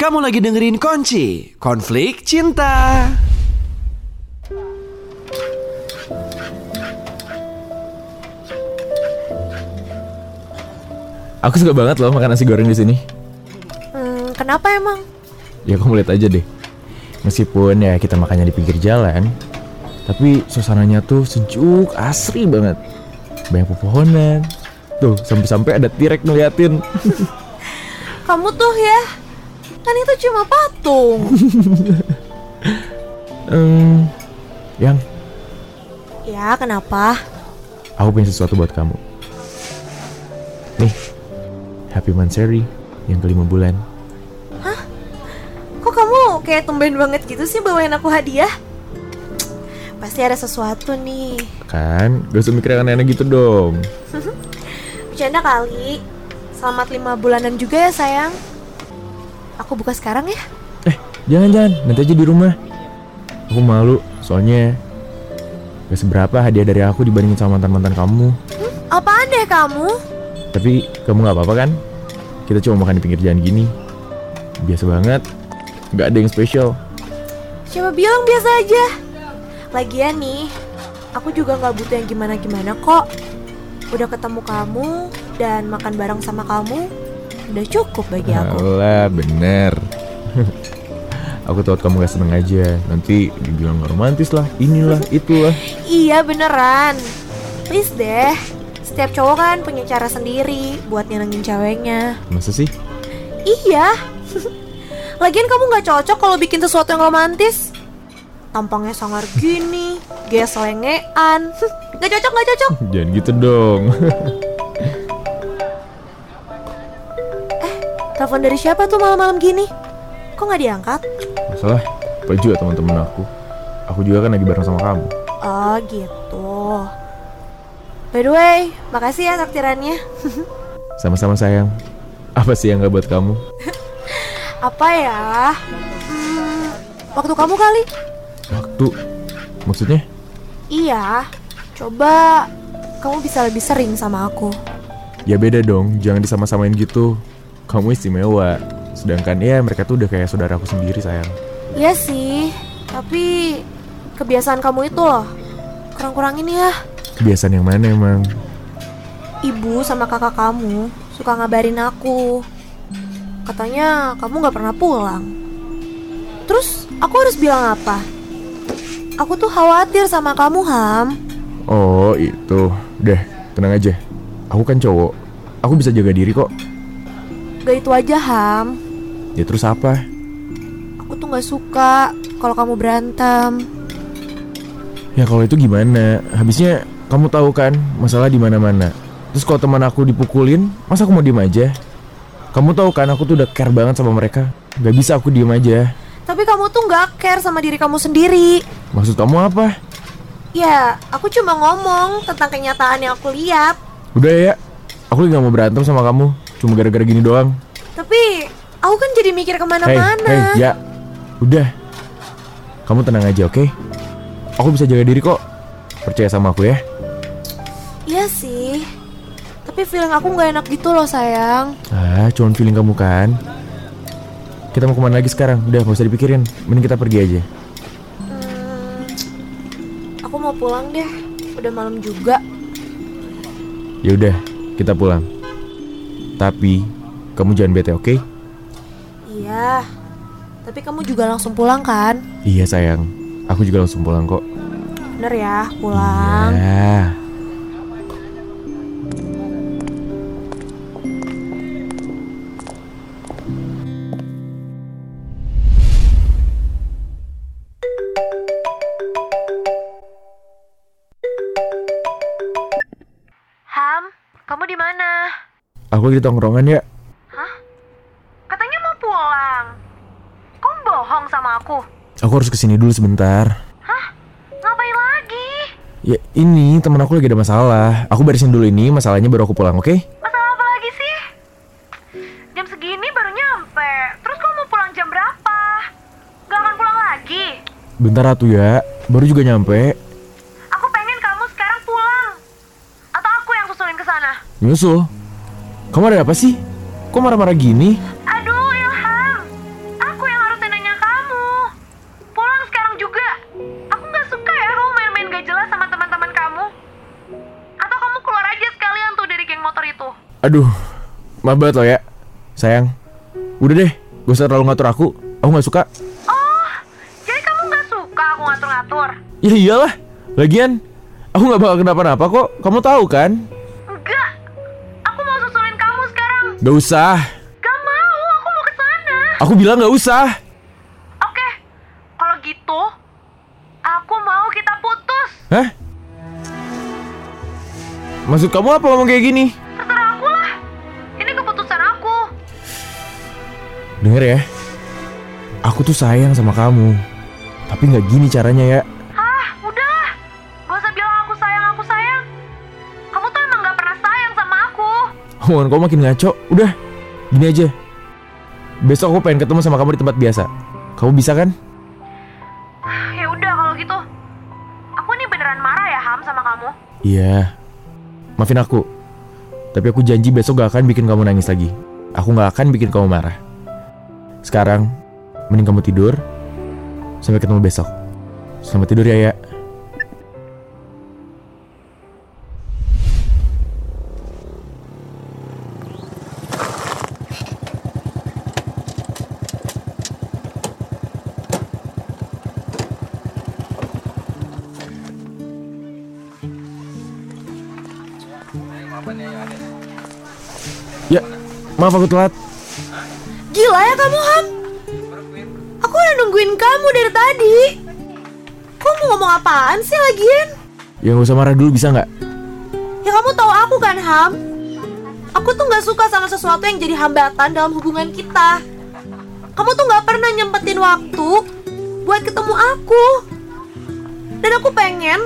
Kamu lagi dengerin Konci, Konflik Cinta. Aku suka banget loh makan nasi goreng di sini. Hmm, kenapa emang? Ya kamu lihat aja deh. Meskipun ya kita makannya di pinggir jalan, tapi suasananya tuh sejuk, asri banget. Banyak pepohonan. Tuh, sampai-sampai ada tirek ngeliatin. Kamu tuh ya, kan itu cuma patung. Hmm, yang ya, kenapa? aku punya sesuatu buat kamu. Nih, Happy Manseri yang kelima bulan. Kok kamu kayak tumben banget gitu sih bawain aku hadiah? Pasti ada sesuatu nih. Kan, gak usah mikir yang aneh-aneh gitu dong. Bercanda kali. Selamat lima bulanan juga ya sayang. Aku buka sekarang ya. Eh, jangan-jangan, nanti aja di rumah. Aku malu, soalnya gak seberapa hadiah dari aku dibandingin sama mantan-mantan kamu. Apaan deh kamu? Tapi kamu gak apa-apa kan? Kita cuma makan di pinggir jalan gini. Biasa banget, gak ada yang spesial. Siapa bilang biasa aja? Lagian nih, aku juga nggak butuh yang gimana-gimana kok. Udah ketemu kamu dan makan bareng sama kamu, udah cukup bagi aku. Alah, bener. aku tahu kamu gak seneng aja. Nanti dibilang gak romantis lah, inilah, itulah. Iya beneran. Please deh. Setiap cowok kan punya cara sendiri buat nyenengin ceweknya. Masa sih? Iya. Lagian kamu nggak cocok kalau bikin sesuatu yang romantis. Tampangnya sangar gini, gaya selengean. Gak cocok, gak cocok. Jangan gitu dong. Telepon dari siapa tuh malam-malam gini? Kok nggak diangkat? Masalah, baju ya teman-teman aku. Aku juga kan lagi bareng sama kamu. Oh gitu. By the way, makasih ya takdirannya. Sama-sama sayang. Apa sih yang gak buat kamu? Apa ya? Hmm, waktu kamu kali? Waktu. Maksudnya? Iya. Coba kamu bisa lebih sering sama aku. Ya beda dong, jangan disama-samain gitu. Kamu istimewa. Sedangkan ya mereka tuh udah kayak saudaraku sendiri sayang. Iya sih, tapi kebiasaan kamu itu loh. Kurang-kurangin ya. Kebiasaan yang mana emang? Ibu sama kakak kamu suka ngabarin aku. Katanya kamu nggak pernah pulang. Terus aku harus bilang apa? Aku tuh khawatir sama kamu, Ham. Oh itu. Deh, tenang aja. Aku kan cowok. Aku bisa jaga diri kok. Gak itu aja, Ham. Ya terus apa? Aku tuh nggak suka kalau kamu berantem. Ya kalau itu gimana? Habisnya kamu tahu kan masalah di mana-mana. Terus kalau teman aku dipukulin, masa aku mau diem aja? Kamu tahu kan aku tuh udah care banget sama mereka. Gak bisa aku diem aja. Tapi kamu tuh nggak care sama diri kamu sendiri. Maksud kamu apa? Ya, aku cuma ngomong tentang kenyataan yang aku lihat. Udah ya, aku lagi gak mau berantem sama kamu. Cuma gara-gara gini doang. Tapi aku kan jadi mikir ke mana-mana. hei, ya. Udah. Kamu tenang aja, oke? Aku bisa jaga diri kok. Percaya sama aku ya. Iya sih. Tapi feeling aku nggak enak gitu loh sayang. Ah, cuman feeling kamu kan. Kita mau ke mana lagi sekarang? Udah, gak usah dipikirin. Mending kita pergi aja. Hmm, aku mau pulang deh. Udah malam juga. Ya udah, kita pulang. Tapi kamu jangan bete, oke? Iya. Tapi kamu juga langsung pulang kan? Iya sayang, aku juga langsung pulang kok. Bener ya, pulang. Ya. Aku lagi di tongkrongan ya. Katanya mau pulang. Kamu bohong sama aku. Aku harus ke sini dulu sebentar. Ngapain lagi? Ya ini teman aku lagi ada masalah. Aku beresin dulu ini, masalahnya baru aku pulang, oke? Masalah apa lagi sih? Jam segini baru nyampe. Terus kamu mau pulang jam berapa? Gak akan pulang lagi. Bentar atuh ya, baru juga nyampe. Aku pengen kamu sekarang pulang. Atau aku yang susulin ke sana. Nyusul. Kamu ada apa sih? Kok marah-marah gini? Aduh, Ilham. Aku yang harus nanya kamu. Pulang sekarang juga. Aku nggak suka ya kamu main-main gak jelas sama teman-teman kamu. Atau kamu keluar aja sekalian tuh dari geng motor itu. Aduh, maaf banget loh ya. Sayang. Udah deh, gak usah terlalu ngatur aku. Aku nggak suka. Oh, jadi kamu nggak suka aku ngatur-ngatur? Ya iyalah. Lagian, aku nggak bakal kenapa-napa kok. Kamu tahu kan? Gak usah. Gak mau, aku mau ke sana. Aku bilang gak usah. Oke. Kalau gitu, aku mau kita putus. Hah? Maksud kamu apa ngomong kayak gini? Terserah aku lah. Ini keputusan aku. Denger ya, aku tuh sayang sama kamu. Tapi nggak gini caranya ya. Hubungan kamu makin ngaco. Udah, gini aja. Besok aku pengen ketemu sama kamu di tempat biasa. Kamu bisa kan? Ya udah kalau gitu. Aku nih beneran marah ya Ham sama kamu. Iya. Maafin aku. Tapi aku janji besok gak akan bikin kamu nangis lagi. Aku gak akan bikin kamu marah. Sekarang, mending kamu tidur. Sampai ketemu besok. Selamat tidur ya, ya. Ya, maaf aku telat. Gila ya kamu Ham. Aku udah nungguin kamu dari tadi. Kok mau ngomong apaan sih lagian? Ya gak usah marah dulu bisa nggak? Ya kamu tahu aku kan Ham. Aku tuh nggak suka sama sesuatu yang jadi hambatan dalam hubungan kita. Kamu tuh nggak pernah nyempetin waktu buat ketemu aku. Dan aku pengen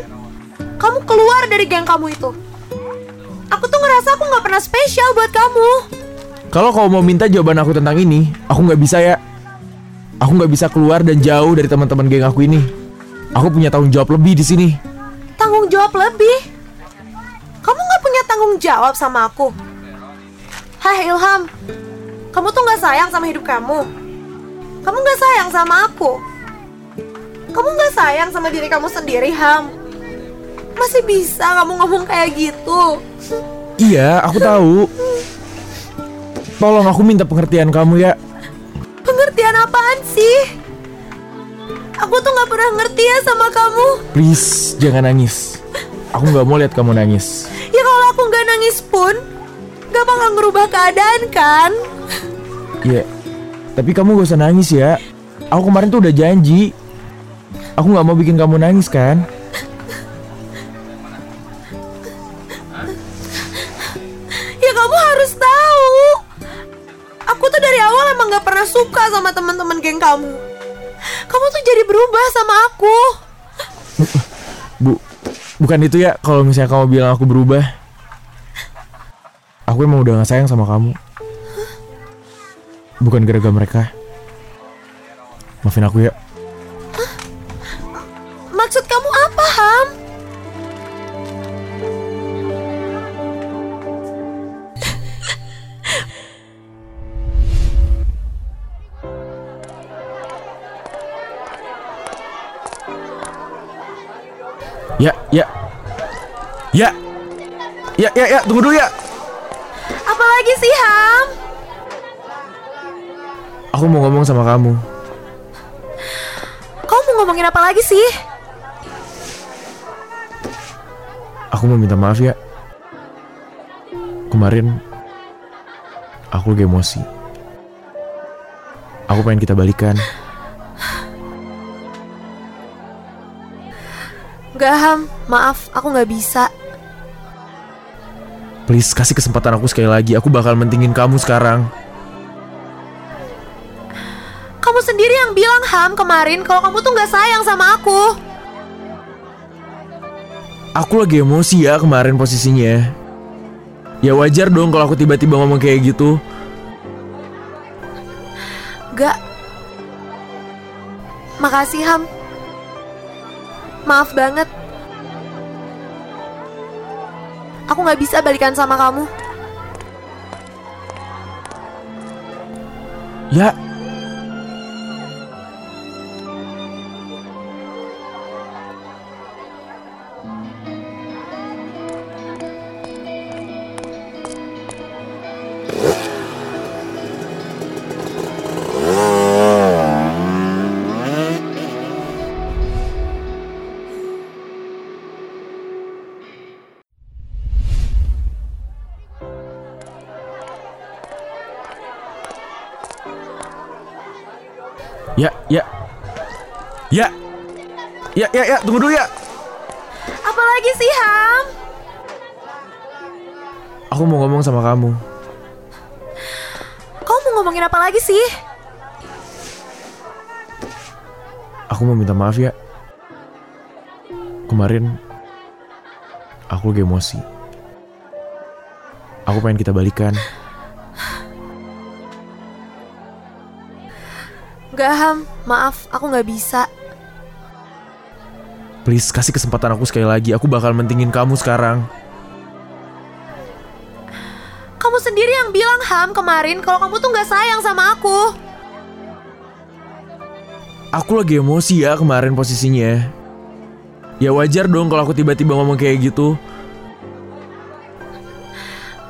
kamu keluar dari geng kamu itu. Aku tuh ngerasa aku nggak pernah spesial buat kamu. Kalau kau mau minta jawaban aku tentang ini, aku nggak bisa ya. Aku nggak bisa keluar dan jauh dari teman-teman geng aku ini. Aku punya tanggung jawab lebih di sini. Tanggung jawab lebih? Kamu nggak punya tanggung jawab sama aku? Hai Ilham, kamu tuh nggak sayang sama hidup kamu. Kamu nggak sayang sama aku. Kamu nggak sayang sama diri kamu sendiri, Ham. Masih bisa kamu ngomong kayak gitu. Iya, aku tahu. Tolong aku minta pengertian kamu ya. Pengertian apaan sih? Aku tuh nggak pernah ngerti ya sama kamu. Please, jangan nangis. Aku nggak mau lihat kamu nangis. Ya kalau aku nggak nangis pun, nggak bakal ngerubah keadaan kan? Ya, tapi kamu gak usah nangis ya. Aku kemarin tuh udah janji. Aku nggak mau bikin kamu nangis kan? Dari awal emang gak pernah suka sama teman-teman geng kamu. Kamu tuh jadi berubah sama aku. Bu, bukan itu ya kalau misalnya kamu bilang aku berubah. Aku emang udah gak sayang sama kamu. Bukan gara-gara mereka. Maafin aku ya. Ya, ya. Ya. Ya, ya, ya, tunggu dulu ya. Apalagi sih, Ham? Aku mau ngomong sama kamu. Kamu mau ngomongin apa lagi sih? Aku mau minta maaf ya. Kemarin aku lagi emosi. Aku pengen kita balikan. Gak, Ham. Maaf, aku gak bisa. Please kasih kesempatan aku sekali lagi. Aku bakal mentingin kamu sekarang. Kamu sendiri yang bilang, Ham, kemarin kalau kamu tuh gak sayang sama aku. Aku lagi emosi ya kemarin posisinya. Ya wajar dong kalau aku tiba-tiba ngomong kayak gitu. Gak. Makasih, Ham. Maaf banget. Aku gak bisa balikan sama kamu. Ya. Ya, ya, ya, tunggu dulu ya. Apalagi sih Ham? Aku mau ngomong sama kamu. Kamu mau ngomongin apa lagi sih? Aku mau minta maaf ya. Kemarin aku lagi emosi. Aku pengen kita balikan. Gak Ham, maaf, aku gak bisa. Please kasih kesempatan aku sekali lagi. Aku bakal mentingin kamu sekarang. Kamu sendiri yang bilang Ham kemarin kalau kamu tuh gak sayang sama aku. Aku lagi emosi ya kemarin posisinya. Ya wajar dong kalau aku tiba-tiba ngomong kayak gitu.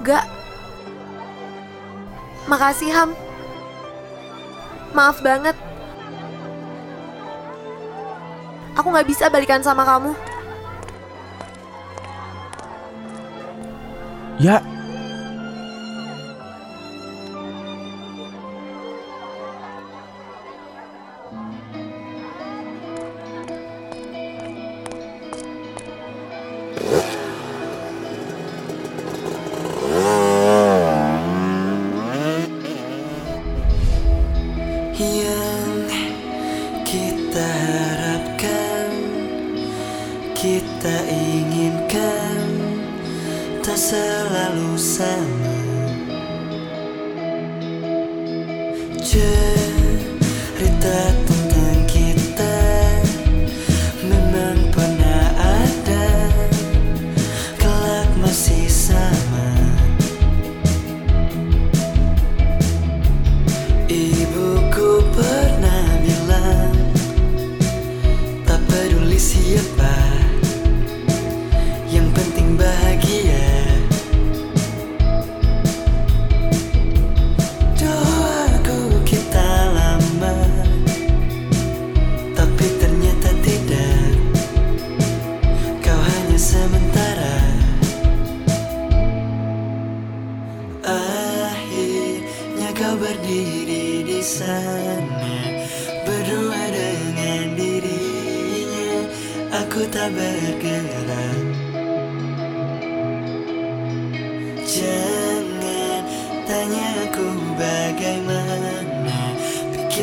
Gak. Makasih Ham. Maaf banget. Aku gak bisa balikan sama kamu. Ya, 却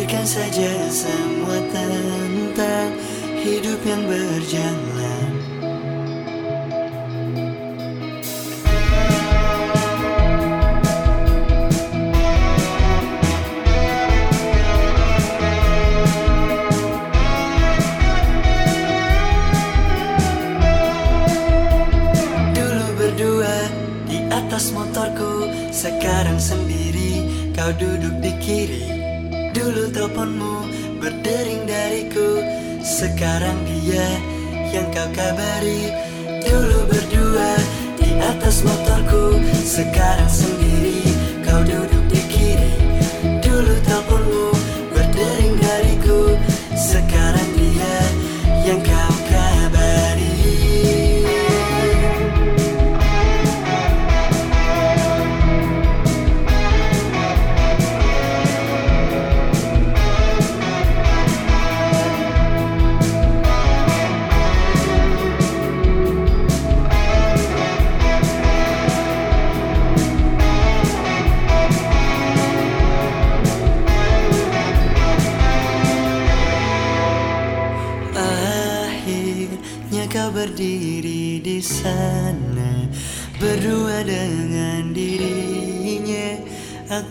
Pikirkan saja semua tentang Hidup yang berjalan. Dulu berdua di atas motorku Sekarang sendiri. Kau duduk di kiri Dulu teleponmu berdering dariku Sekarang dia yang kau kabari. Dulu berdua di atas motorku Sekarang sendiri kau duduk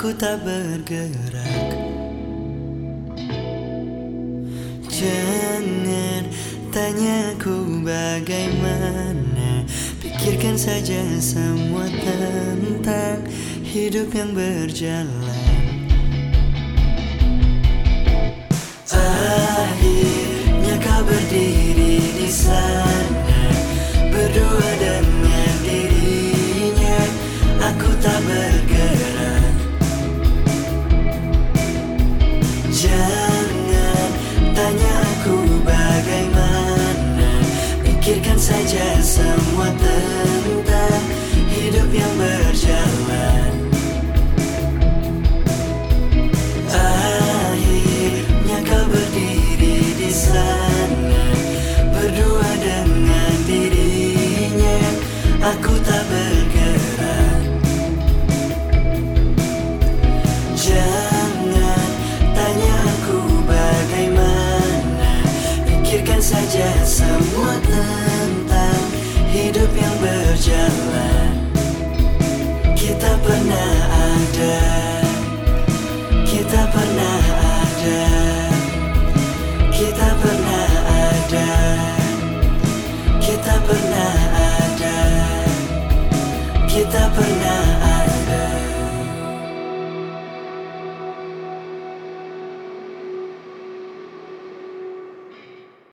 Aku tak bergerak. Jangan tanya aku bagaimana. Pikirkan saja semua tentang Hidup yang berjalan. Akhirnya kau berdiri di sana. Berdua dengan dirinya. Aku tak bergerak Aku bagaimana? Pikirkan saja semua tentang Hidup yang berjalan. Akhirnya kau berdiri di sana. Berdua dengan dirinya Aku tak berdiri saja semua tentang hidup yang berjalan. Kita pernah ada